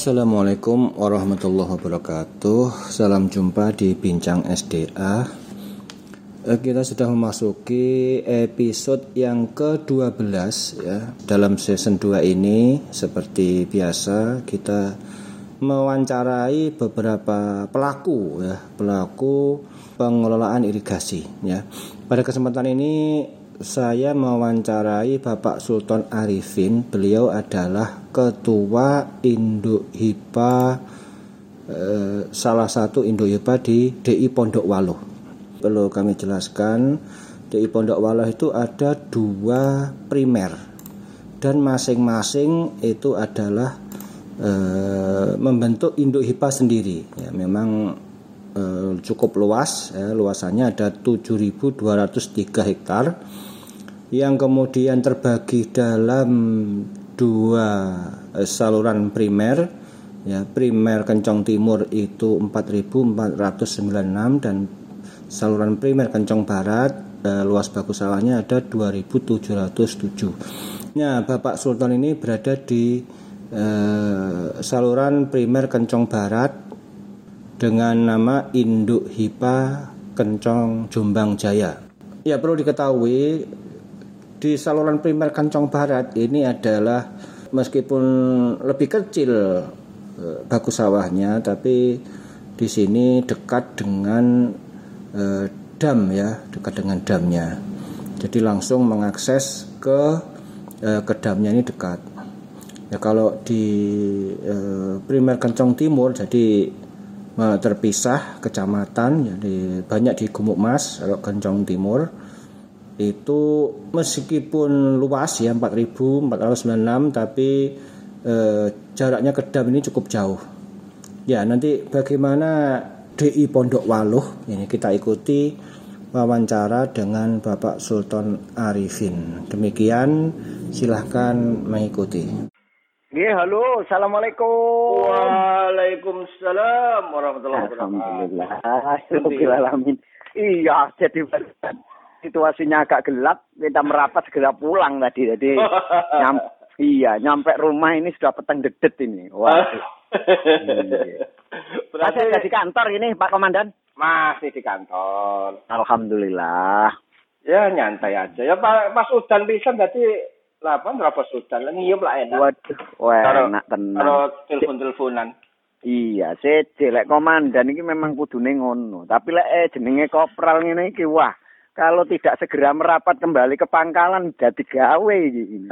Assalamualaikum warahmatullahi wabarakatuh. Salam jumpa di Bincang SDA eh, Kita sudah memasuki episode yang ke-12 ya. Dalam season 2 ini seperti biasa kita mewawancarai beberapa pelaku ya. Pelaku pengelolaan irigasi ya. Pada kesempatan ini saya mewawancarai Bapak Sultan Arifin. Beliau adalah Ketua Induk Hipa eh, salah satu Induk Hipa di DI Pondok Waluh. Perlu kami jelaskan, DI Pondok Waluh itu ada dua primer dan masing-masing itu adalah eh, membentuk Induk Hipa sendiri. Ya, memang eh, cukup luas, ya, luasannya ada 7.203 hektar yang kemudian terbagi dalam dua eh, saluran primer ya. Primer Kencong Timur itu 4496 dan saluran primer Kencong Barat eh, luas bagus sawahnya ada 2707 ya Bapak Sultan ini berada di eh, saluran primer Kencong Barat dengan nama Induk Hipa Kencong Jombang Jaya. Ya perlu diketahui di saluran primer Kancong Barat ini adalah meskipun lebih kecil eh, bagus sawahnya tapi di sini dekat dengan eh, dam ya dekat dengan damnya. Jadi langsung mengakses ke eh, ke damnya ini dekat. Ya kalau di eh, primer Kencong Timur jadi eh, terpisah kecamatan jadi banyak di Gumuk Mas kalau Kencong Timur itu meskipun luas ya 4496 tapi eh, jaraknya ke dam ini cukup jauh. Ya, nanti bagaimana DI Pondok Waluh ini kita ikuti wawancara dengan Bapak Sultan Arifin. Demikian silahkan mengikuti. Iya, halo, assalamualaikum. Waalaikumsalam warahmatullahi wabarakatuh. Alhamdulillah. Iya, jadi situasinya agak gelap, kita merapat segera pulang tadi. Jadi nyam, iya, nyampe rumah ini sudah peteng dedet ini. Wah. Berarti Masih di kantor ini Pak Komandan? Masih di kantor. Alhamdulillah. Ya nyantai aja. Ya Pak pas udan bisa berarti apa berapa udan ngiyup lah enak. Waduh, wah enak tenang. Kalau telepon-teleponan. Iya, sih, lek komandan ini memang kudune ngono. Tapi lek eh, jenenge kopral ngene iki wah, kalau tidak segera merapat kembali ke pangkalan jadi gawe ini.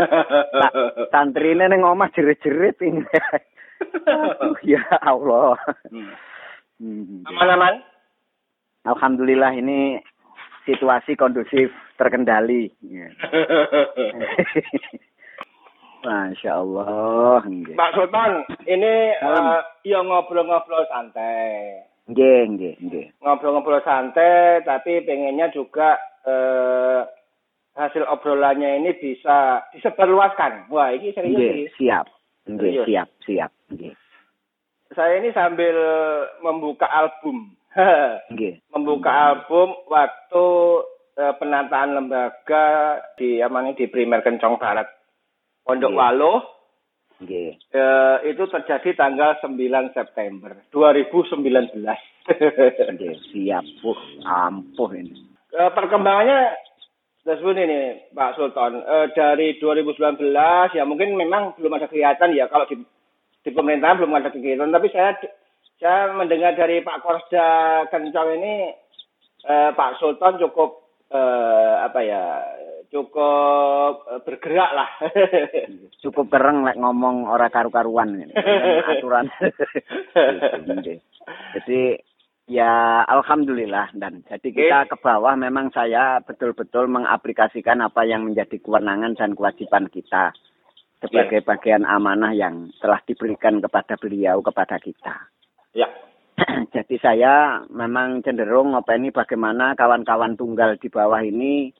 Santri ini neng omah jerit-jerit ini. Aduh, ya Allah. Hmm. Aman-aman? Alhamdulillah ini situasi kondusif terkendali. Masya Allah. Pak Sultan, ini uh, ya ngobrol-ngobrol santai. Nggih, nggih, nggih. Ngobrol-ngobrol santai tapi pengennya juga eh, hasil obrolannya ini bisa disebarluaskan. Wah, ini serius Nggih, siap. Nggih, siap, siap, nggih. Saya ini sambil membuka album. Nggih. membuka album waktu eh, penataan lembaga di apa di Primer Kencong Barat. Pondok Waluh Okay. E, itu terjadi tanggal 9 September 2019. okay, siap, uh, ampuh ini. E, perkembangannya seperti ini Pak Sultan. E, dari 2019 ya mungkin memang belum ada kegiatan ya kalau di, di pemerintahan belum ada kegiatan. Tapi saya saya mendengar dari Pak Korsda Kencang ini e, Pak Sultan cukup e, apa ya cukup eh, bergerak lah. cukup kereng like, ngomong ora karu-karuan aturan. jadi ya alhamdulillah dan jadi kita ke bawah memang saya betul-betul mengaplikasikan apa yang menjadi kewenangan dan kewajiban kita sebagai bagian amanah yang telah diberikan kepada beliau kepada kita. Ya. Jadi saya memang cenderung ngopeni bagaimana kawan-kawan tunggal di bawah ini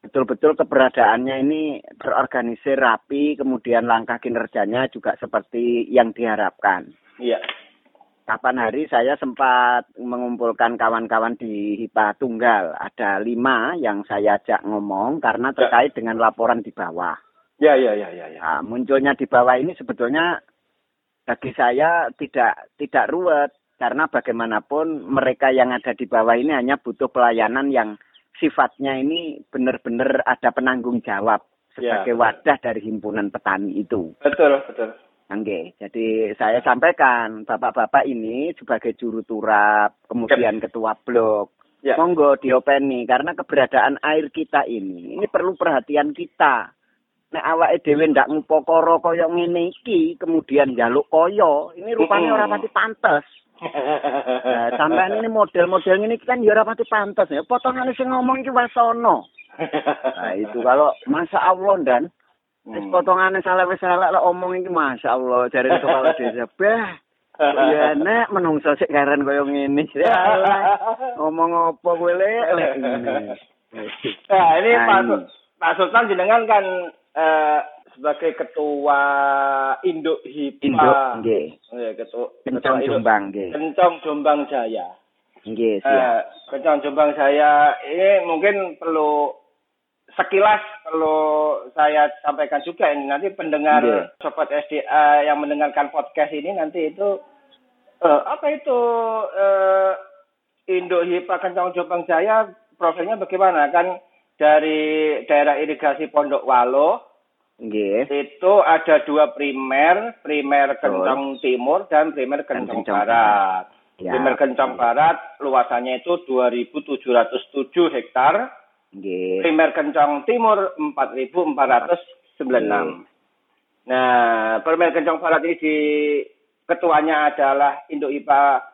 betul-betul keberadaannya ini terorganisir rapi, kemudian langkah kinerjanya juga seperti yang diharapkan. Iya. Kapan hari saya sempat mengumpulkan kawan-kawan di HIPA Tunggal. Ada lima yang saya ajak ngomong karena ya. terkait ya. dengan laporan di bawah. Ya, ya, ya, ya. ya. Nah, munculnya di bawah ini sebetulnya bagi saya tidak tidak ruwet karena bagaimanapun mereka yang ada di bawah ini hanya butuh pelayanan yang sifatnya ini benar-benar ada penanggung jawab sebagai Ya. wadah dari himpunan petani itu. Betul, betul. Oke, jadi saya sampaikan bapak-bapak ini sebagai juru turap, kemudian ketua blok, Ya. monggo diopeni karena keberadaan air kita ini ini perlu perhatian kita. Nek awake dhewe ndak ngupokoro kaya ngene iki, kemudian njaluk kaya, ini rupanya Mm-mm. ora pati pantes. Nah, sampean ini model-model ini kan ya ora pati pantes ya. Potongane sing ngomong iki wasono. Nah, itu kalau masa Allah dan wis Hmm. potongane salah wis salah lah omong iki masya Allah jare kepala desa. Bah, ya nek menungso sik garan kaya ngene. Ya ngomong apa kowe lek. Nah, ini Nah, Pak, Pak Sultan jenengan kan eh, sebagai ketua Induk HIPA. Induk nggih. Ya, ketua, Kencang ketua Induk- Jombang nggih. Kencang Jombang Jaya. Nggih, Eh, siap. Kencang Jombang Jaya ini mungkin perlu sekilas perlu saya sampaikan juga ini nanti pendengar Nggih. sobat SDA yang mendengarkan podcast ini nanti itu eh, apa itu eh, Indo HIPA Kencang Jombang Jaya profilnya bagaimana kan dari daerah irigasi Pondok Walo Nggih. itu ada dua primer, primer Betul. Kencang Timur dan primer Kencang Barat. Ya. Primer Kencang Barat luasannya itu 2.707 hektar, Nggih. primer Kencang Timur 4.496. Nah, primer Kencang Barat ini di ketuanya adalah Indo IPA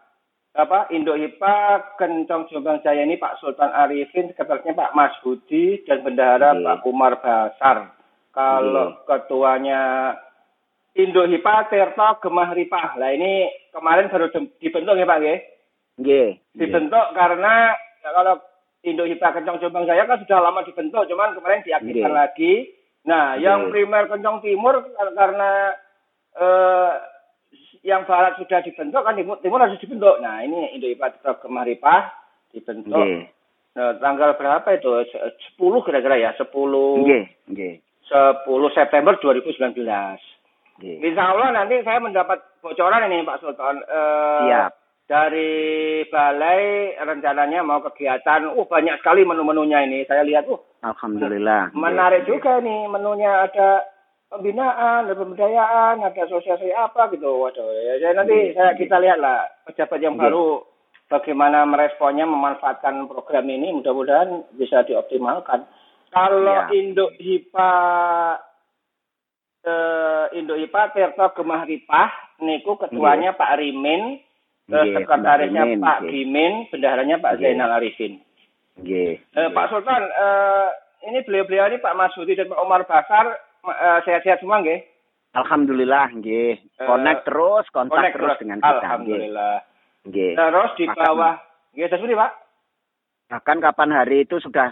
apa Indo IPA Kencang Jombang Jaya ini Pak Sultan Arifin, sekretarisnya Pak Mas Budi dan bendahara Nggih. Pak Umar Basar. Kalau ketuanya Indo HIPA Tirta Gemah Ripah. Lah ini kemarin baru dibentuk ya Pak nggih? Nggih. Dibentuk karena ya, kalau Indo HIPA Kencang Jombang Jaya kan sudah lama dibentuk, cuman kemarin diaktifkan Nggih. lagi. Nah, yang Nggih. primer Kencang Timur kar- karena eh, yang barat sudah dibentuk kan timur, timur harus dibentuk. Nah, ini Indo HIPA Tirta Gemah Ripah dibentuk. Nah, tanggal berapa itu? Se- 10 kira-kira ya, 10 Nggih. Nggih. 10 September 2019. Nggih. Insya Allah nanti saya mendapat bocoran ini Pak Sultan. Eh, Siap. Dari balai rencananya mau kegiatan, uh banyak sekali menu-menunya ini. Saya lihat, uh Alhamdulillah. menarik Nggih. juga nih menunya ada pembinaan, ada pemberdayaan, ada sosialisasi apa gitu. Waduh, ya, ya nanti Nggih, saya nggih. kita lihat lah pejabat yang Nggih. baru bagaimana meresponnya, memanfaatkan program ini. Mudah-mudahan bisa dioptimalkan. Kalau Ya. Induk HIPA eh, Induk HIPA Tirta Gemah Ripah niku ketuanya Pak Rimin, terus Nggih, sekretarisnya Pak. Gimin, bendaharanya Pak Nggih. Zainal Arifin. Nggih. Eh, Pak Sultan, eh, ini beliau-beliau ini Pak Masudi dan Pak Umar Basar eh, sehat-sehat semua nggih? Alhamdulillah nggih. Connect Eh, terus, kontak Connect terus dengan kita. Alhamdulillah. Nggih. Terus di bawah, nggih terus Pak? Bahkan kapan hari itu sudah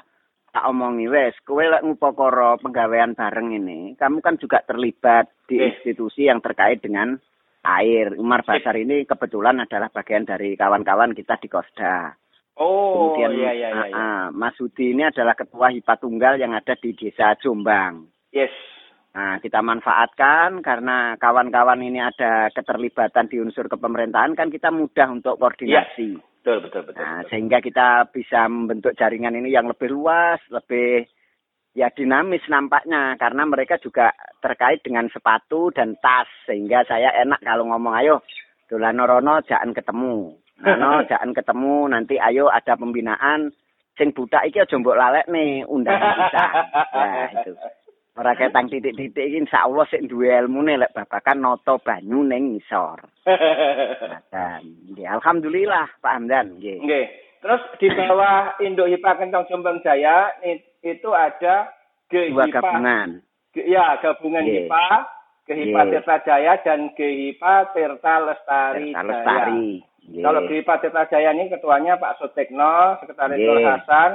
tak omongi wes, kowe lek ngupokoro penggawean bareng ini, kamu kan juga terlibat di Eh. institusi yang terkait dengan air. Umar Basar ini kebetulan adalah bagian dari kawan-kawan kita di Kosda. Oh, Kemudian iya iya iya. iya. ah, Mas Sudi ini adalah ketua HIPA Tunggal yang ada di Desa Jombang. Yes. Nah, kita manfaatkan karena kawan-kawan ini ada keterlibatan di unsur kepemerintahan kan kita mudah untuk koordinasi. Betul betul betul. Nah, betul. sehingga kita bisa membentuk jaringan ini yang lebih luas, lebih ya dinamis nampaknya karena mereka juga terkait dengan sepatu dan tas sehingga saya enak kalau ngomong ayo dolan rono jangan ketemu. Ano jangan ketemu nanti ayo ada pembinaan sing buta iki aja mbok lalek nih undangan kita. Nah, itu. Ora ketang titik-titik iki insyaallah sik duwe ilmune lek babakan noto banyu ning ngisor. Dan nggih alhamdulillah Pak Hamdan nggih. Nggih. Terus di bawah Induk HIPA Kencang Jombang Jaya itu ada Dua GHIPA. gabungan. Ge- Ya, gabungan Nggih. HIPA, Nggih. Tirta Jaya dan GHIPA Tirta Lestari Tirta Jaya. Lestari. Nggih. Kalau GHIPA Tirta Jaya ini ketuanya Pak Sutekno, sekretaris. Nur Hasan,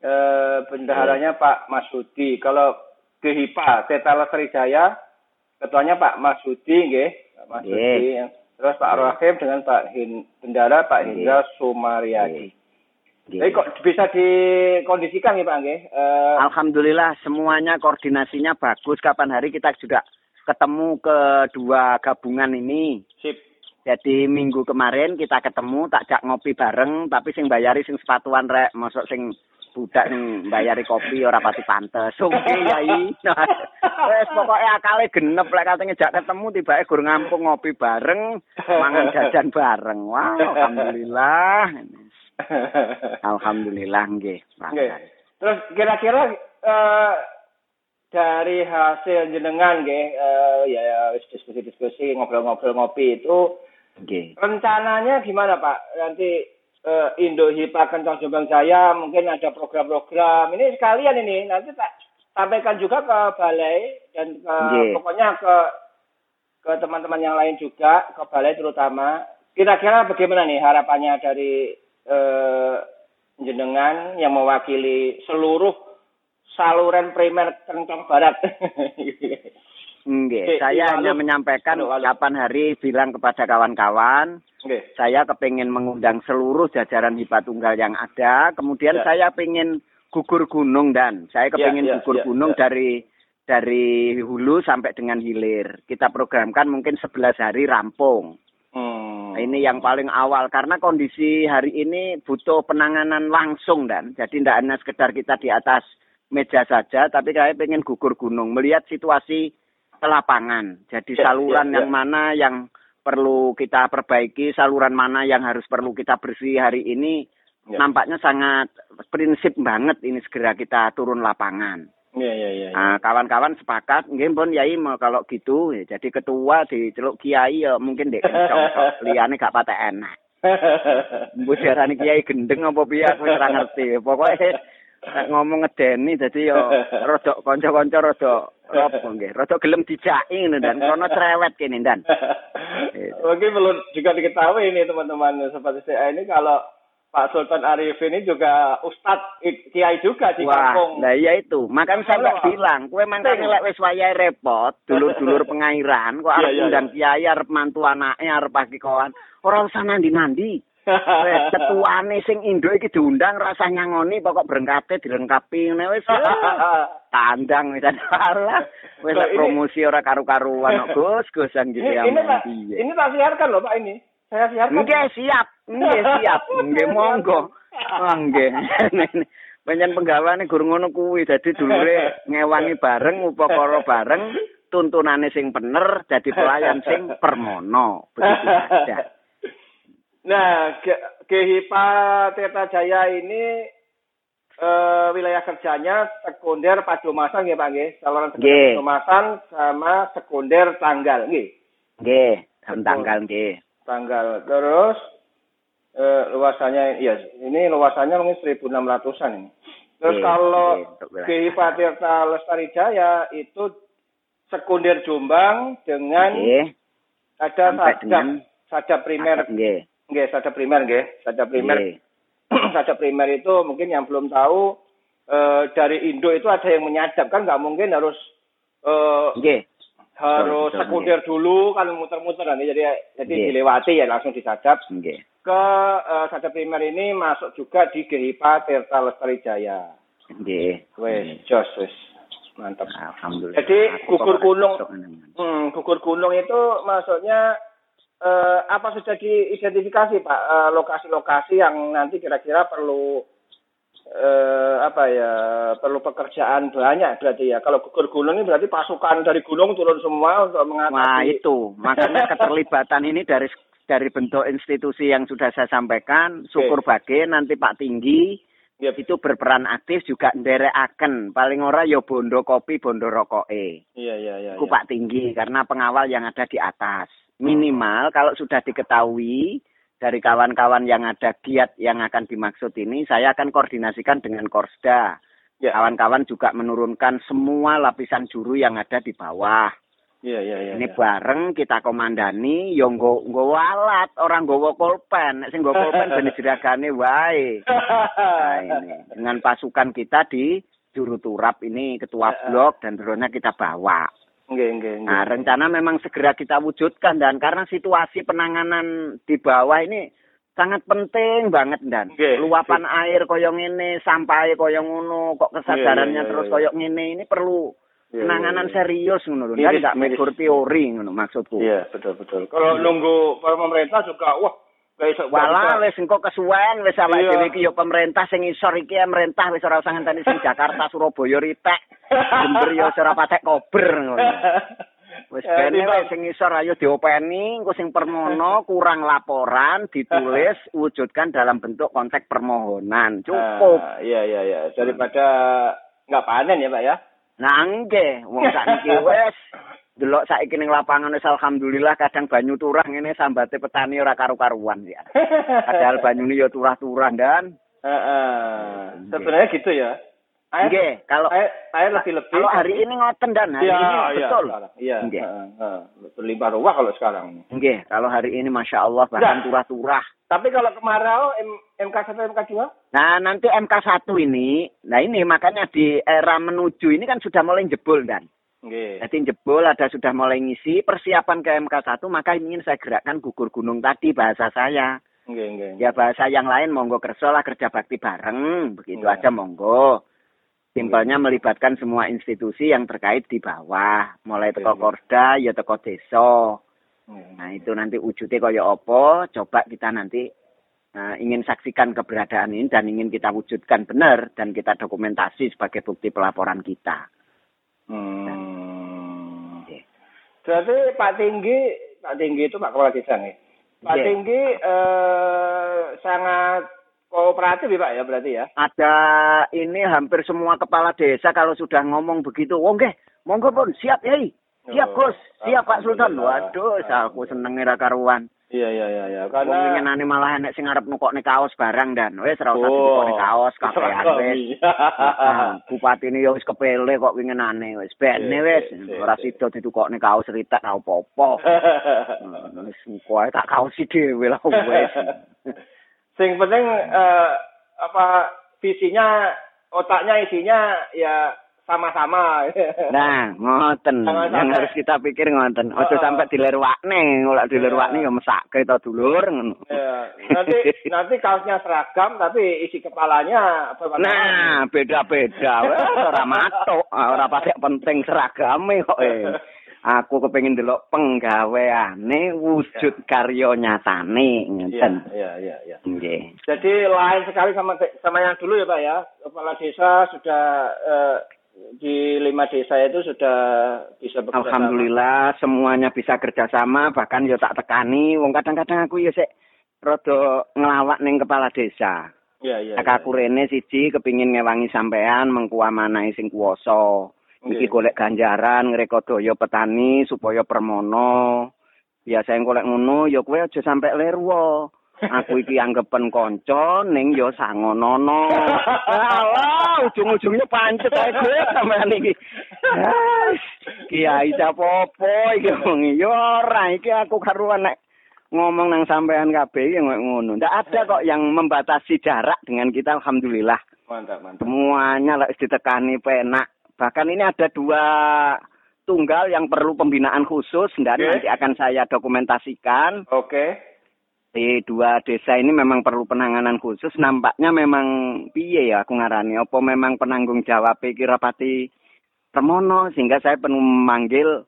eh, bendaharanya Pak Masudi. Kalau GHIPA Tirta Lestari Jaya, ketuanya Pak Masudi, nggih. Pak Masudi. Terus Pak Nggih. Rahim dengan Pak bendara Pak. Hendra Sumaryadi. Nggih. Jadi kok bisa dikondisikan ya Pak nggih? Eh, Alhamdulillah semuanya koordinasinya bagus. Kapan hari kita juga ketemu kedua gabungan ini. Sip. Jadi minggu kemarin kita ketemu tak jak ngopi bareng tapi sing bayari sing sepatuan rek mosok sing budak sing bayari kopi ora pasti pantes. Oke yai. Wes pokoke akale genep lek katanya jak ketemu tibake gur ngampung ngopi bareng, mangan jajan bareng. Wah, alhamdulillah. Alhamdulillah nggih. Nggih. Terus kira-kira eh, dari hasil jenengan nggih eh, ya ya, diskusi-diskusi ngobrol-ngobrol ngopi itu Nggih. rencananya gimana Pak? Nanti eh, Indo Hipa Kencang Jombang Jaya mungkin ada program-program. Ini sekalian ini nanti tak sampaikan juga ke balai dan ke Nggih. pokoknya ke ke teman-teman yang lain juga ke balai terutama. Kira-kira bagaimana nih harapannya dari eh, jenengan yang mewakili seluruh saluran primer Kencang Barat? Nggih, saya iya, hanya menyampaikan Halo, kapan hari bilang kepada kawan-kawan saya kepingin mengundang seluruh jajaran Hipa Tunggal yang ada. Kemudian Ya. saya pengen gugur gunung dan saya kepingin ya, gugur ya, gunung ya. dari dari hulu sampai dengan hilir. Kita programkan mungkin 11 hari rampung. Hmm. Ini yang paling awal karena kondisi hari ini butuh penanganan langsung dan jadi tidak hanya sekedar kita di atas meja saja, tapi saya pengen gugur gunung melihat situasi ke lapangan. Jadi Ya, saluran ya, yang ya. mana yang perlu kita perbaiki, saluran mana yang harus perlu kita bersih hari ini Ya. nampaknya sangat prinsip banget ini segera kita turun lapangan. Iya, iya, iya. iya. Nah, kawan-kawan sepakat, nggih pun Yai mau kalau gitu, ya, jadi ketua diceluk Kiai ya mungkin dek kencong tok. liyane gak patek enak. Mbok diarani Kiai gendeng apa piye aku ora ngerti. Pokoke nek ngomong ngedeni dadi yo rada kanca-kanca rada apa nggih, rada gelem dijaki ngono dan krono cerewet kene dan. Mungkin perlu juga diketahui ini teman-teman seperti saya ini kalau Pak Sultan Arif ini juga Ustadz Kiai juga di Wah, kampung. nah iya itu. Makanya saya nggak bilang, kue mangkane lek wis wayahe repot, dulur-dulur pengairan, kok Iya, arep iya, undang kiai arep mantu anake arep pagi kawan. Ora usah nandi-nandi. Wes ketuane sing Indo iki diundang rasa nyangoni pokok berengkate dilengkapi ngene wis. Tandang wis salah. Wis promosi ora karu-karuan kok Gus, Gusan gitu ini, ya. ini, Piye. ini tak siarkan loh Pak ini. Saya siarkan. Nggih siap, nggih siap, nggih monggo. Ah nggih. Panjen penggawane gur ngono kuwi dadi dulure ngewangi bareng upakara bareng tuntunane sing bener dadi pelayan sing permono. Begitu saja. Nah, Ge- Gehipa Tirta Jaya ini eh, wilayah kerjanya sekunder Padomasan ya Pak nggih. Saluran sekunder. Padomasan sama sekunder Tanggal nggih. Nggih, tanggal nggih. Tanggal. Terus eh, luasannya ya ini luasannya mungkin 1600-an ini. Terus Nggih, kalau wilayah. Gehipa Tirta Lestari Jaya itu sekunder Jombang dengan Nggih. ada sadap sadap primer Nggih. Nggih, sadap primer nggih. Sadap primer. Sadap primer itu mungkin yang belum tahu eh, dari Indo itu ada yang menyadap kan nggak mungkin harus eh, Nggih. harus betul, sekunder dulu kan muter-muter nanti jadi jadi Nggih. dilewati ya langsung disadap Nggih. ke eh, sadap primer ini masuk juga di Gehipa Tirta Lestari Jaya. Nggih. Wes, jos wes. Mantap. Alhamdulillah. Jadi, gugur gunung. Hmm, gugur gunung itu maksudnya eh, apa sudah diidentifikasi Pak Eh, lokasi-lokasi yang nanti kira-kira perlu eh, apa ya perlu pekerjaan banyak berarti ya. Kalau gugur gunung ini berarti pasukan dari gunung turun semua untuk mengatasi. Wah itu, makanya keterlibatan ini dari dari bentuk institusi yang sudah saya sampaikan, syukur bage nanti Pak Tinggi Yep. itu berperan aktif juga nderekaken paling ora ya bondo kopi bondo rokoke. Iya iya iya. Iku iya. Pak Tinggi karena pengawal yang ada di atas. Minimal kalau sudah diketahui dari kawan-kawan yang ada giat yang akan dimaksud ini, saya akan koordinasikan dengan Korsda. Ya. Kawan-kawan juga menurunkan semua lapisan juru yang ada di bawah. Iya iya iya. Ini iya. bareng kita komandani yo nggo nggo alat, orang nggawa pulpen. Nek sing nggawa pulpen ben diragane wae. Nah, ini dengan pasukan kita di juru turap ini ketua blok dan terusnya kita bawa. Nggih nggih nggih. Nah, rencana memang segera kita wujudkan dan karena situasi penanganan di bawah ini sangat penting banget dan Nggih. luapan air koyo ngene, sampah koyo ngono, kok kesadarannya Iya, iya, terus iya. koyo ngene ini perlu penanganan serius ngono lho. Ndak miris. mikir teori ngono maksudku. Iya, betul betul. Kalau nunggu pemerintah juga wah Walah wis engko kesuwen wis awake Iya. dhewe iki ya pemerintah sing isor iki ya pemerintah wis ora usah ngenteni sing Jakarta Surabaya ritek. Jember ya ora patek kober ngono. Wis Ya, timbang- wis sing isor ayo diopeni, engko sing permono kurang laporan ditulis wujudkan dalam bentuk konteks permohonan. Cukup. Ah, iya iya iya daripada nggak panen ya pak ya. Nggih, wong sakniki wis delok saiki ning lapangan wis alhamdulillah kadang banyu turah ngene sambate petani ora karu-karuan ya. Padahal banyune ya turah-turah dan Heeh. Sebenarnya gitu ya. Nggih kalau air, air lebih lebih. kalau hari ini ngoten dan hari Iya ini iya. betul. Iya. Nggih. Berlimpah ruah kalau sekarang. Nggih, kalau hari ini masya Allah bahkan Nah. turah-turah. Tapi kalau kemarau MK 1 MK 2 Nah nanti MK1 ini, nah ini makanya di era menuju ini kan sudah mulai jebol dan. Nggih. Jadi jebol ada sudah mulai ngisi persiapan ke MK1 maka ingin saya gerakkan gugur gunung tadi bahasa saya. Nggih nggih. Ya bahasa yang lain monggo kerja lah kerja bakti bareng, begitu Iya. aja monggo. Simpelnya melibatkan semua institusi yang terkait di bawah, mulai teko Iya. Korda, ya teko desa. Nggih. Nah itu nanti wujudnya kaya apa, coba kita nanti eh, ingin saksikan keberadaan ini dan ingin kita wujudkan benar dan kita dokumentasi sebagai bukti pelaporan kita. Hmm. Oke. Berarti Pak Tinggi, Pak Tinggi itu Pak Kepala Desa nih. Pak Iya. Tinggi eh, sangat kooperatif ya Pak ya berarti ya. Ada ini hampir semua kepala desa kalau sudah ngomong begitu, oh nggih, monggo pun siap yai. Siap Oh, Gus, siap Pak Sultan. Waduh, aku seneng ira karuan. Iya iya iya iya Wong karena winginane malah enek sing arep nukokne kaos barang dan wis ora usah Oh. nukokne kaos Seragam, wis. iya. Bupati ini ya wis kepele kok winginane wis bene Iya, wis iya, ora sida ditukokne kaos ritek ora apa-apa. Wis kowe tak kaosi dhewe lah wis. Sing penting eh, apa visinya otaknya isinya ya sama-sama. Nah, ngoten. Jangan Yang harus kita pikir ngoten. Ojo Heeh. sampai dilerwakne, ora dilerwakne ya mesake to dulur ngono. Ya, nanti nanti kaosnya seragam tapi isi kepalanya apa Nah, beda-beda. Ora matuk, Ah, ora patek penting seragame kok. Aku kepengin delok penggaweane wujud karya nyatane Iya, ngeten. iya, iya, iya. Nggih. Jadi lain sekali sama sama yang dulu ya Pak ya. Kepala desa sudah eh, di lima desa itu sudah bisa bekerja sama. Alhamdulillah semuanya bisa kerjasama bahkan yo tak tekani wong kadang-kadang aku ya sik rada ngelawak ning kepala desa. Iya, iya. Kakak aku rene siji kepingin ngewangi sampean mengkuamanahi sing kuwasa. Iki golek ganjaran ngrekodaya petani supaya permono. Biasa yang golek ngono ya kowe aja sampe lerwo. Aku iki anggepen kanca ning ya sangonono. Alah, ujung-ujungnya pancet ae gue sampean iki. Kiai capopo iki wong ya ora iki aku karuan nek ngomong nang sampean kabeh ya koyo ngono. Ndak ada kok yang membatasi jarak dengan kita alhamdulillah. Mantap, mantap. Semuanya lah ditekani penak. Bahkan ini ada dua tunggal yang perlu pembinaan khusus dan Oke. nanti akan saya dokumentasikan. Oke. Di dua desa ini memang perlu penanganan khusus. Nampaknya memang piye ya aku ngarani. Apa memang penanggung jawab Kirapati Permono sehingga saya perlu memanggil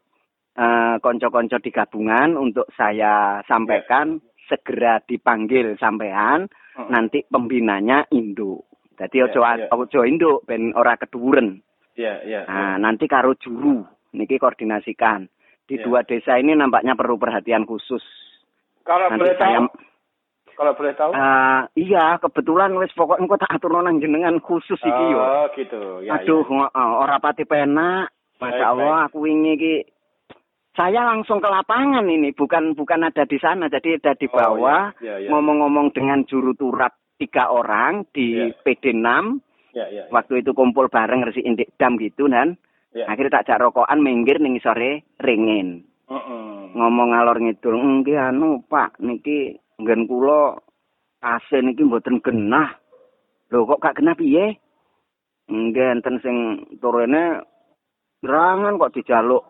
eh, konco-konco di gabungan untuk saya sampaikan segera dipanggil sampean Hmm. nanti pembinanya induk. Jadi ojo ya. ojo induk ben ora keduren. Iya, iya. Nah, nanti karo juru niki koordinasikan. Di Ya. dua desa ini nampaknya perlu perhatian khusus. Kalau Nanti boleh saya tahu, kalau boleh tahu. Eh, iya, kebetulan wis pokoknya engko tak atur nang jenengan khusus iki yo. Oh, gitu. Ya, Aduh, ya. heeh, ora pati penak. Baik, Masya Allah, aku wingi iki saya langsung ke lapangan ini, bukan bukan ada di sana, jadi ada di Oh, bawah ya, ya, ya. ngomong-ngomong dengan juru turap tiga orang di Ya. PD 6 Ya, ya. waktu itu kumpul bareng resi indik dam gitu dan Ya. akhirnya tak jak rokokan minggir ning sore ringin Mm-mm. ngomong ngalor ngidul nggih anu Pak niki nggen kula AC niki mboten genah lho kok gak genah piye nggih enten sing turune gerangan kok dijaluk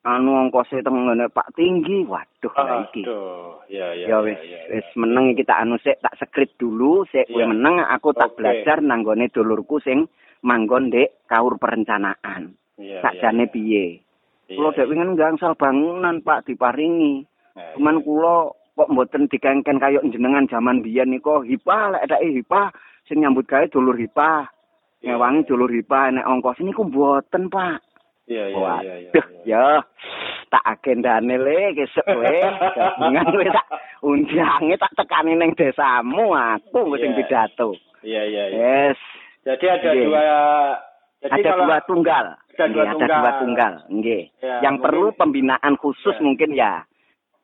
anu ongkose teng ngene Pak tinggi waduh lah iki Aduh, ya, ya. ya wis ya, ya. wis meneng iki tak anu sik tak sekrit dulu sik kowe meneng aku tak Oke. belajar nanggone dulurku sing manggon ndek kaur perencanaan Iya. sakjane piye. Kula dek wingi gangsal bangunan Pak diparingi. Iya, Cuman iya. kula kok mboten dikengken kaya jenengan jaman biyen niku hipa lek edake hipa sing nyambut gawe dulur hipa. Iya. Ngewangi dulur hipa nek ongkos niku mboten Pak. Iya, iya, iya, iya. Duh, ya tak agendane le kesuk kowe gabungan kowe tak undange tak tekani ning desamu aku sing Iya. pidato. Iya, iya, iya. Yes. Jadi ada Iya. dua jadi ada kalau dua tunggal. ada dua Nggih, ada tunggal. dua tunggal. Nggih. Ya, Yang mungkin- perlu pembinaan khusus Ya. mungkin ya.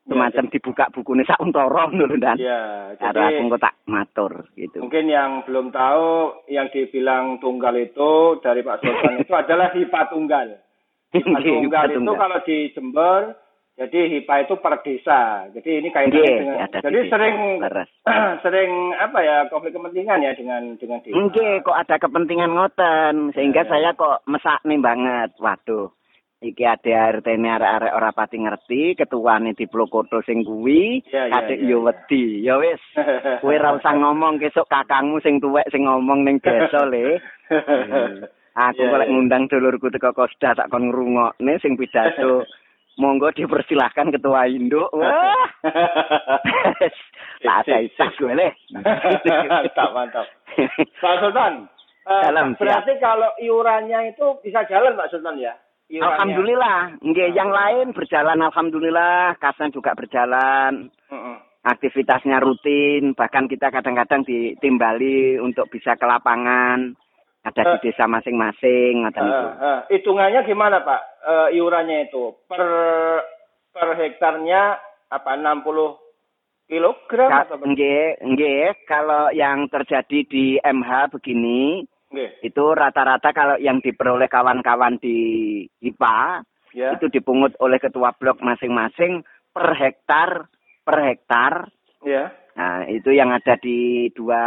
Semacam dibuka bukunya sauntara ngono dan. Iya, Cara jadi aku tak matur gitu. mungkin yang belum tahu yang dibilang tunggal itu dari Pak Sultan itu adalah hipa tunggal. Tunggal hipa itu tunggal. kalau di Jember jadi hipa itu per desa. Jadi ini kaitannya Nggih, dengan ada di jadi desa, sering leres. sering apa ya konflik kepentingan ya dengan dengan desa. Nggih, kok ada kepentingan ngoten sehingga ya. saya kok mesakne banget. Waduh. Iki ada RT-ne arek-arek ora pati ngerti, ketuane diplokoto sing kuwi, Ya, ya, kadek ya, yo ya. wedi. Ya wis, kowe ora usah ngomong kesuk kakangmu sing tuwek sing ngomong ning desa le. Aku Ya, lek ya. ngundang dulurku teko Kosda tak kon ngrungokne sing pidato. Monggo dipersilahkan ketua induk. Wah. tak ada isah gue le. mantap, mantap. Pak Sultan, eh, Salam, berarti kalau iurannya itu bisa jalan Pak Sultan ya? Iurannya. Alhamdulillah, nggih yang lain berjalan alhamdulillah, kasnya juga berjalan, aktivitasnya rutin, bahkan kita kadang-kadang ditimbali untuk bisa ke lapangan, ada di desa masing-masing, ngoten Eh, itu. eh, hitungannya gimana Pak? Eh, iurannya itu per per hektarnya apa 60 kilogram Ka- atau Nggih, nggih, kalau yang terjadi di MH begini, Nggih, itu rata-rata kalau yang diperoleh kawan-kawan di IPA, ya. itu dipungut oleh ketua blok masing-masing per hektar, per hektar, Ya. Nah, itu yang ada di dua,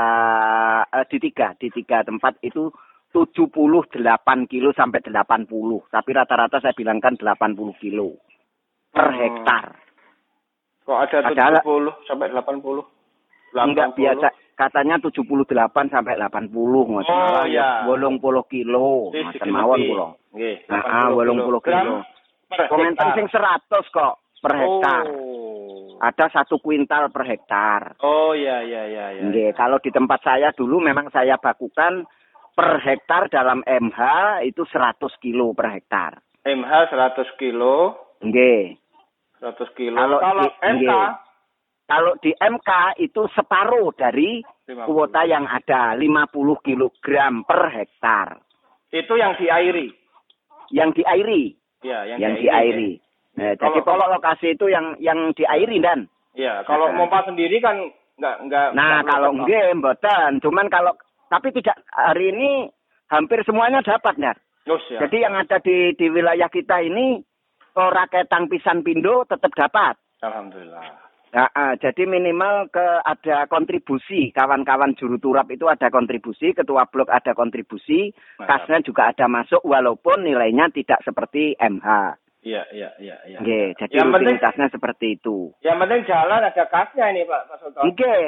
eh, di tiga, di tiga tempat itu 78 kilo sampai 80. Tapi rata-rata saya bilangkan 80 kilo per Hmm. hektar. Kok ada Ada- 70 sampai 80? Enggak 80? biasa, katanya 78 sampai 80. ngoten Oh, iya. 80 kilo, ngoten mawon kula. Nggih, Nah, ah, 80 kilo. Komentar sing 100 kok per hektar. Oh. Ada satu kuintal per hektar. Oh, ya ya ya ya. Nggih, kalau di tempat saya dulu memang saya bakukan per hektar dalam MH itu 100 kilo per hektar. MH 100 kilo, Nggih. 100 kilo. Kalau Kalau, di- MK nggih. Kalau di MK itu separuh dari 50. kuota yang ada 50 kilogram per hektar. itu yang diairi. Yang diairi, Ya, yang, yang, diairi. diairi. Nah, jadi Kalau- kalau lokasi itu yang yang diairi dan. Ya, kalau Nah. pompa sendiri kan enggak enggak Nah, enggak kalau enggak mboten, cuman kalau tapi tidak hari ini hampir semuanya dapat, ya. Terus ya. Jadi yang ada di di wilayah kita ini ora ketang pisan pindo tetap dapat. Alhamdulillah. Nah, ah, jadi minimal ke ada kontribusi kawan-kawan juru turap itu ada kontribusi, ketua blok ada kontribusi, Mantap. kasnya juga ada masuk walaupun nilainya tidak seperti MH. Iya, iya, iya, iya. Nggih, jadi Yang penting seperti itu. yang penting jalan ada kasnya ini, Pak Pak Sultan. Nggih.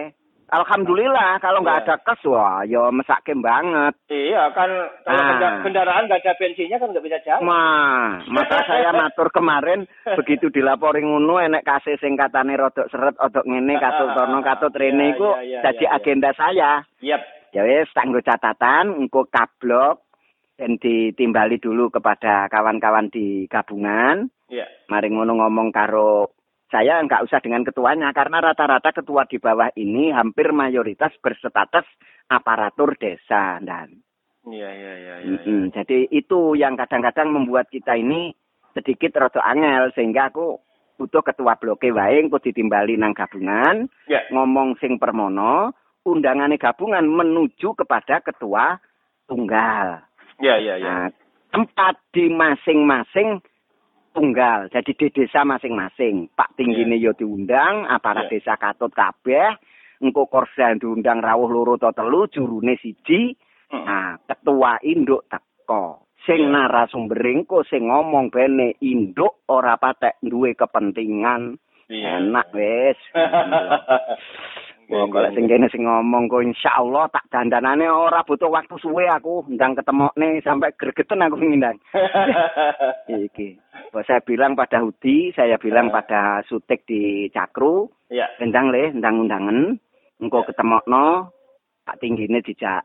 Alhamdulillah kalau nggak Iya. ada kas wah ya mesake banget. Iya, kan kalau Ah. kenda- kendaraan nggak ada bensinnya kan nggak bisa jalan. Wah, maka saya matur kemarin begitu dilapori ngono enek kasih sing katane rodok seret odok ngene katut tono katut rene Iya, iku iya, iya, iya, iya. agenda saya. Yap. Ya wis tak catatan engko kablok dan ditimbali dulu kepada kawan-kawan di gabungan. Iya. Mari ngono ngomong karo saya nggak usah dengan ketuanya karena rata-rata ketua di bawah ini hampir mayoritas berstatus aparatur desa dan Iya, iya, iya, iya. Mm-mm. Jadi itu yang kadang-kadang membuat kita ini sedikit rada angel sehingga aku butuh ketua bloke wae engko ditimbali nang gabungan Ya. ngomong sing permono undangane gabungan menuju kepada ketua tunggal. Iya, iya, iya. Nah, tempat di masing-masing tunggal. Jadi di desa masing-masing. Pak tinggine yo diundang, aparat Iya. desa katut kabeh, engko korsa diundang rawuh loro atau telu, jurune siji, Mm. Nah, ketua induk teko. Sing Iya. narasumber engko sing ngomong bene induk ora patek duwe kepentingan. Iya. Enak wis. Wong kalau sing kene sing ngomong kok insyaallah tak dandanane ora butuh waktu suwe aku ndang ketemokne sampai gregeten aku ngindang. Iki. Bahwa saya bilang pada Hudi, saya bilang pada Sutek di Cakru, Iya. ndang le, ndang undangan, engko ketemokno Pak tinggine dijak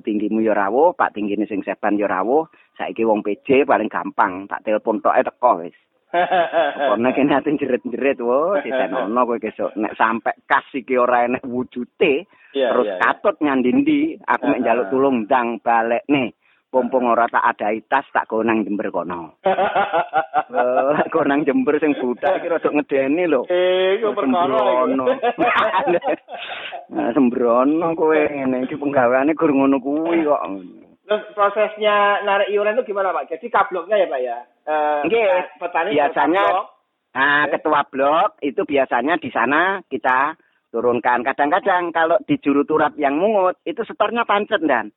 tinggimu yo rawuh, Pak tinggine sing seban yo rawuh, saiki wong PJ paling gampang, tak telepon tok ae teko wis. Kono kene ati jerit-jerit wo, ditenono kowe besok nek sampe kas iki ora enek wujute, Iya, terus iya. katut nyandindi, aku mek njaluk tulung ndang balik nih. Pompong ora tak adai tas tak go nang Jember kono. Eh, Go nang Jember sing budak iki rada ngedeni lho. Eh, iku perkara Sembrono. Sembrono kowe ngene iki penggaweane gur ngono kuwi kok. Terus prosesnya narik iuran itu gimana Pak? Jadi kabloknya ya Pak ya? Eh, Nggih. petani Biasanya kablok. Nah, ketua blok itu biasanya di sana kita turunkan. Kadang-kadang kalau di juru turap yang mungut itu setornya pancet dan.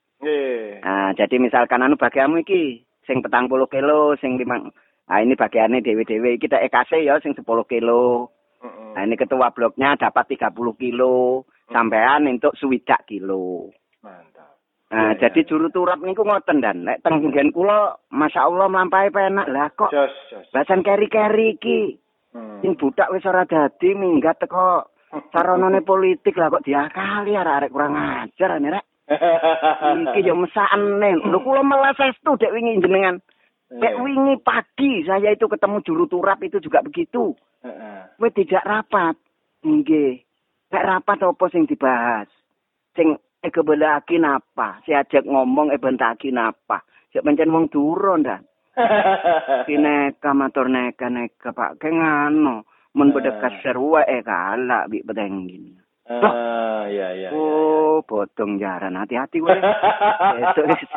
Nah, jadi misalkan anu bagianmu iki sing petang puluh kilo, sing limang. Nah, ini bagiannya dewe-dewe kita EKC ya sing 10 kilo. Nah, ini ketua bloknya dapat 30 kilo. Sampean untuk swidak kilo. Mantap. Nah, Iya, jadi juru turap niku ngoten dan nek teng nggen kula masyaallah mlampahe penak. Lah kok Jos, jos. bahasan keri-keri iki Hmm. sing budak wis ora dadi minggat teko saronane politik lah kok diakali arek-arek kurang ajar ane rek. Iki yo mesakne. Lho kula malah sestu dek wingi jenengan. Dek wingi pagi saya itu ketemu juru turap itu juga begitu. Heeh. Tidak rapat. Nggih. Nek rapat apa sing dibahas? Sing e kebelaki napa? Si ajak ngomong e bentaki napa? Sik pancen wong duro ndak. Kineka matur neka neka Pak ke ngano. Men bedekas serua e kalak bi betenggin. Ah, iya iya. iya. Oh, bodong jaran hati-hati kowe. Wis.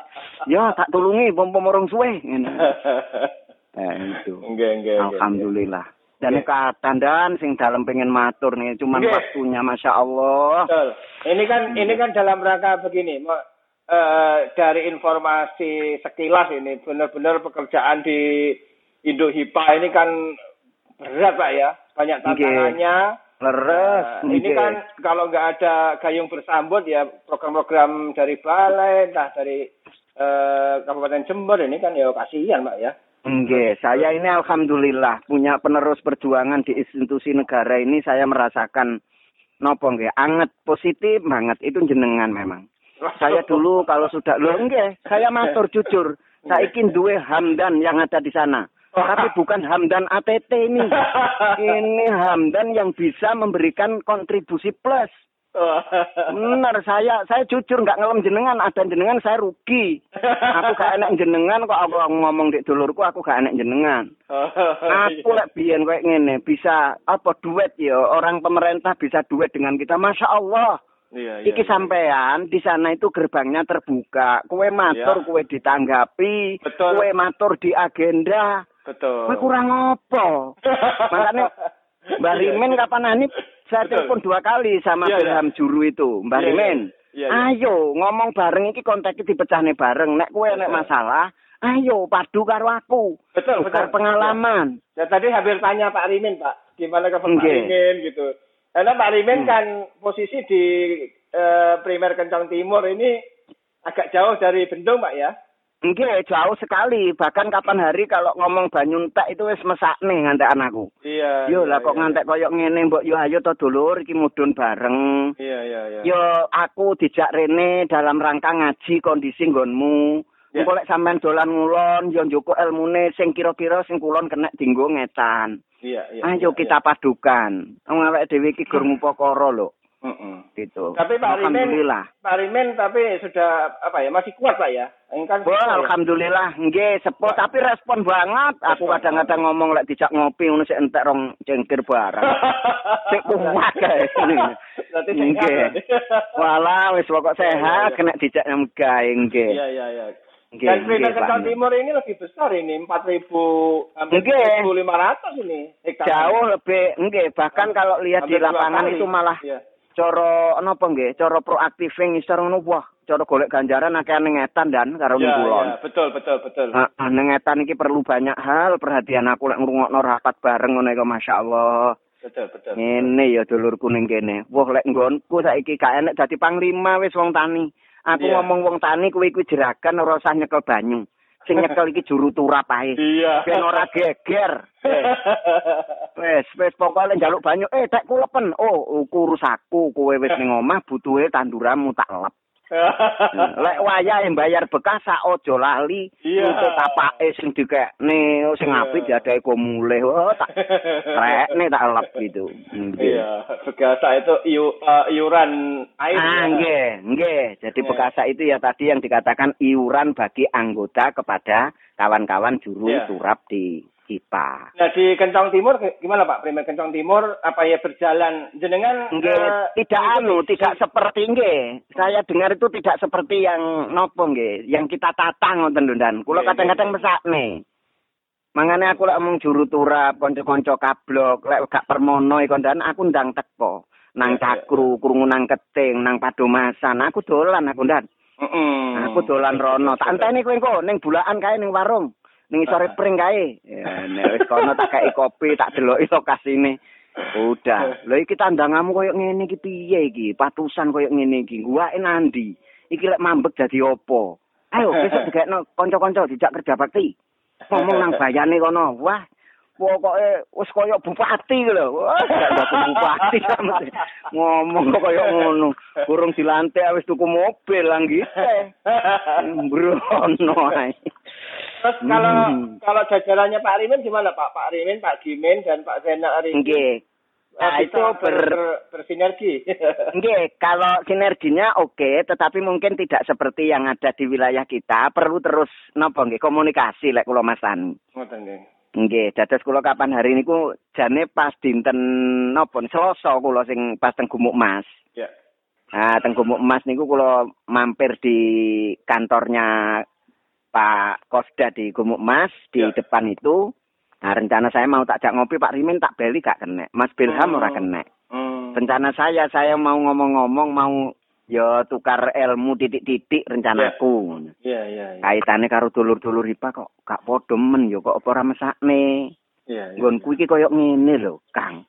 Ya tak tulungi pom-pom orang suwe. Eh itu. Nggih, nggih. Alhamdulillah. Dan Nggih. katandan sing dalem pengen matur nih, cuman Nggih. waktunya masya Allah. Betul. Ini kan ini kan dalam rangka begini, eh, dari informasi sekilas ini benar-benar pekerjaan di Indo Hipa ini kan berat Pak ya, banyak tantangannya. Leres. Nah, ini kan kalau nggak ada gayung bersambut ya program-program dari balai, entah dari eh, Kabupaten Jember ini kan ya kasihan Pak ya. Nggih, saya ini alhamdulillah punya penerus perjuangan di institusi negara ini saya merasakan nopo nggih anget positif banget itu jenengan memang. Saya dulu kalau sudah lho nggih, saya matur jujur. Saiki duwe Hamdan yang ada di sana. Tapi bukan Hamdan ATT ini. Ini Hamdan yang bisa memberikan kontribusi plus. Benar, saya saya jujur nggak ngelem jenengan, ada jenengan saya rugi. Aku gak enak jenengan kok aku ngomong di dulurku aku gak enak jenengan. Aku lek biyen kayak ngene bisa apa duet ya orang pemerintah bisa duet dengan kita, masya Allah. Iya, Iki sampean di sana itu gerbangnya terbuka. Kue matur, Iya. kue ditanggapi, Betul. kue matur di agenda. Betul. Kue kurang apa? Makanya Mbak Iya, Rimen iya. kapan ini saya telepon dua kali sama Iya, iya. Ilham Juru itu, Mbak iya. Rimen. Iya, iya. Ayo ngomong bareng iki kontaknya dipecahne bareng. Nek kue nek masalah, ayo padu karo aku. Betul, Tukar betul. pengalaman. Ya tadi hampir tanya Pak Rimin, Pak. Gimana ke Pak. Rimin gitu. Karena Pak Rimin Hmm. kan posisi di eh, Primer Kencang Timur ini agak jauh dari Bendung, Pak ya. Nggih, jauh sekali. Bahkan kapan hari kalau ngomong Banyuntek itu wis mesakne ngantek anakku. Iya. Yo lah iya, kok iya. ngantek koyok ngene mbok yo ayo to dulur iki mudhun bareng. Iya, iya, iya. Yo aku dijak rene dalam rangka ngaji kondisi nggonmu. Engko lek sampean dolan ngulon yo njoko ilmune sing kira-kira sing kulon kena dinggo ngetan. Iya, iya. Ayo iya, kita padukan. Wong awake dhewe iki gur ngupakara lho, iya. Mm-mm. gitu. Tapi Pak Alhamdulillah. Pak Rimin tapi sudah apa ya masih kuat Pak ya. Kan Wah, ya. alhamdulillah nggih sepo tapi respon banget. Aku Respon kadang-kadang ngomong lek dijak ngopi ngono sik entek rong cengkir barang. Sik kuat kae. Berarti sehat, Nggih. berarti. Wala wis pokok Iya, iya, sehat iya. kena dijak gawe nggih. Iya, iya, iya. Nggih, Dan Kencang Pak. Timur ini lebih besar ini 4.000 hampir Nggih. 1.500 ini hektar. Jauh lebih nggih bahkan kalau lihat di Hampir lapangan itu malah Iya. Cara napa nggih, cara proaktif ngisor ngono wah, cara golek ganjaran akeh ngetan dan karo kulon. iya, betul, betul, betul. Heeh, ngetan iki perlu banyak hal perhatian aku lek ngrungokno rapat bareng ngono iku masyaallah. Betul, betul. Ngene ya dulurku ning kene. Wah lek nggonku saiki gak enek dadi panglima wis wong tani. Aku Iya. ngomong wong tani kuwi kuwi jeragan ora usah nyekel banyu. Sing nyekel iki juru turap ae. Iya. Ben ora geger. Eh, Wes, wes pokoke njaluk banyu. Eh, tek kulepen. Oh, ukur rusaku kowe wis ning omah butuhe tanduranmu tak lep. Lek wayahe bayar bekas sak aja lali Iya. untuk tapake sing dikekne sing Iya. apik diadae go mulih. Oh, tak rekne tak lep gitu. Iya, begasa itu iu, eh, iuran air. Ah, nggih, nggih. Jadi Iya. bekasa itu ya tadi yang dikatakan iuran bagi anggota kepada kawan-kawan juru turap di IPA. Nah di Kentong Timur gimana Pak? Primer Kentong Timur apa ya berjalan jenengan Nggih, eh, tidak anu, tidak seperti nggih. Saya dengar itu tidak seperti yang nopo nggih, yang kita tata ngoten lho Dan. Kula Nggih, kadang-kadang nggih. mesakne. Mangane aku lek omong juru turap, kanca-kanca kablok, lek gak permono iku Dan aku ndang teko. Nang Iya, iya. cakru, krungu nang keting, nang padomasan. Aku dolan aku Dan. Mm-mm. Aku dolan rono. Tak enteni kowe engko ning bulaan kae ning warung. Ning isore pring kae. Ya, nek wis kono tak kei kopi, tak deloki lokasine. Udah. Lha iki tandangamu koyo ngene iki piye iki? Patusan koyo ngene iki. Guwake nandi? Iki lek mambek dadi opo? Ayo besok digekno kanca-kanca dijak kerja bakti. Ngomong nang bayane kono. Wah, pokoke wis koyo bupati lho. Wah, dadi bupati sampe. Ngomong kok koyo ngono. Burung dilantik wis tuku mobil langgite. Mbrono ae. Terus kalau Hmm. kalau jajarannya Pak Rimin gimana Pak? Pak Rimin, Pak Gimin dan Pak Zainal Arifin Nggih. eh, Nah, itu ber- ber- bersinergi. Nggih, kalau sinerginya oke, tetapi mungkin tidak seperti yang ada di wilayah kita. Perlu terus napa nggih komunikasi lek kula masan. Ngoten nggih. Nggih, dados kula kapan hari niku jane pas dinten napa Selasa kula sing pas teng Gumuk Mas. Ya. Nah, teng Gumuk Mas niku kula mampir di kantornya Pak Kosda di Gumuk Mas di Ya. depan itu. Nah, rencana saya mau tak jak ngopi Pak Rimin tak beli gak kena. Mas Bilham ora Hmm. kena. Hmm. Rencana saya saya mau ngomong-ngomong mau ya tukar ilmu titik-titik rencanaku. Iya, iya, iya. Kaitane karo dulur-dulur IPA kok gak padha men ya kok apa ora mesakne. Iya, iya. Nggonku iki koyo ngene lho, Kang.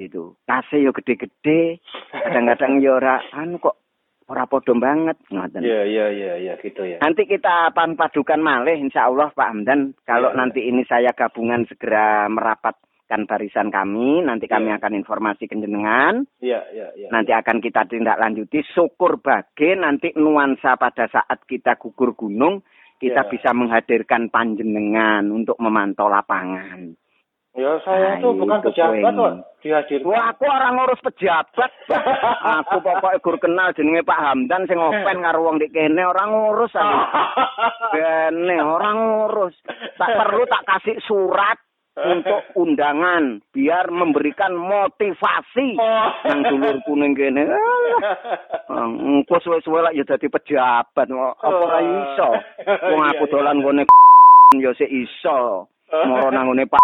Gitu. Kase yo gede-gede, kadang-kadang yo ora anu kok ora padha banget ngoten. Iya, iya, iya, iya, gitu ya. Nanti kita akan padukan malih insya Allah Pak Hamdan. Kalau Iya. nanti ini saya gabungan segera merapatkan barisan kami, nanti kami Iya. akan informasi ke jenengan. Iya, iya, iya. Nanti akan kita tindak lanjuti. Syukur bagi nanti nuansa pada saat kita gugur gunung, kita Ya. bisa menghadirkan panjenengan untuk memantau lapangan. Ya, saya tuh bukan itu pejabat poin. kok dihadirkan. Wah, aku orang ngurus pejabat. aku pokoknya gur kenal jenenge Pak Hamdan sing open karo wong di kene orang ngurus aku. Kene orang ngurus. Tak perlu tak kasih surat untuk undangan biar memberikan motivasi Oh. nang dulurku ning kene. Alah, Engko suwe-suwe lak ya dadi pejabat. Apa ora iso? Wong aku Iya, dolan iya. ngene ya sik iso. Moro nang ngene Pak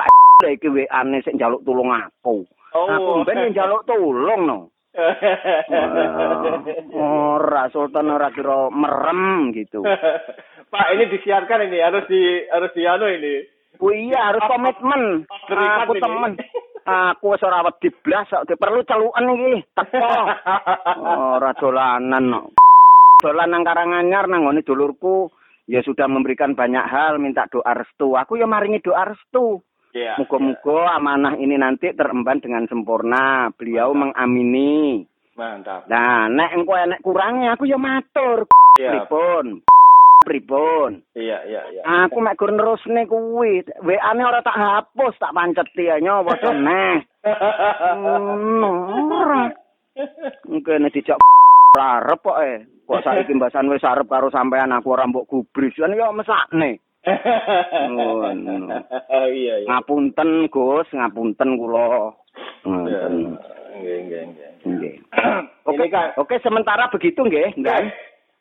Pak iki WA-ne sik njaluk tulung aku. Oh. Aku ben njaluk tulung no. Ora Sultan ora kira merem gitu. Pak, ini disiarkan ini harus di harus di anu ini. Oh iya harus komitmen. Aku temen. Aku wis ora wedi blas kok perlu celuken iki. Teko. Ora dolanan. Dolan nang Karanganyar nang ngene dulurku ya sudah memberikan banyak hal minta doa restu. Aku ya maringi doa restu. Iya. Muga-muga amanah ini nanti teremban dengan sempurna. Beliau mengamini. Mantap. Nah, nek engko enek kurangnya aku ya matur. Iya. Pripun? Pripun? Iya, iya, iya. Aku mek gur nerusne kuwi. WA-ne ora tak hapus, tak panceti ya nyowo neh. Ngono ora. Mungkin dijak arep kok eh. Kok saiki mbasan wis arep karo sampean aku ora mbok gubris kan ya mesakne. Ngono. Iya, iya. Ngapunten Gus, ngapunten kula. Iya. Ngoten. Nggih, nggih, nggih. Nggih. Oke, kan oke sementara begitu nggih, Dan.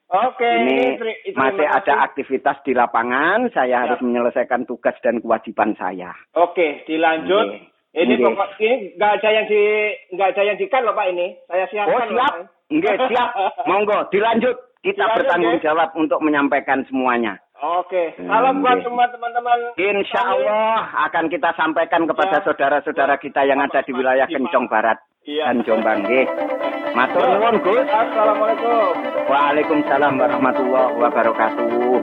Oke, Ini masih ada aktivitas di lapangan, saya Ya. harus menyelesaikan tugas dan kewajiban saya. Oke, dilanjut. Nggih. Ini Nggih. pokok ini nggak ada yang di nggak ada yang dikan loh Pak ini. Saya Oh siapkan. loh, siap, nggih siap. Monggo dilanjut. Kita Dilanjut, bertanggung nggih. jawab untuk menyampaikan semuanya. Oke, salam buat semua teman-teman. Insya Allah akan kita sampaikan kepada Ya. saudara-saudara kita yang ada di wilayah. Kencong Barat Iya. dan Jombang. Nggih. Matur nuwun, Gus. Assalamualaikum. Waalaikumsalam warahmatullahi wabarakatuh.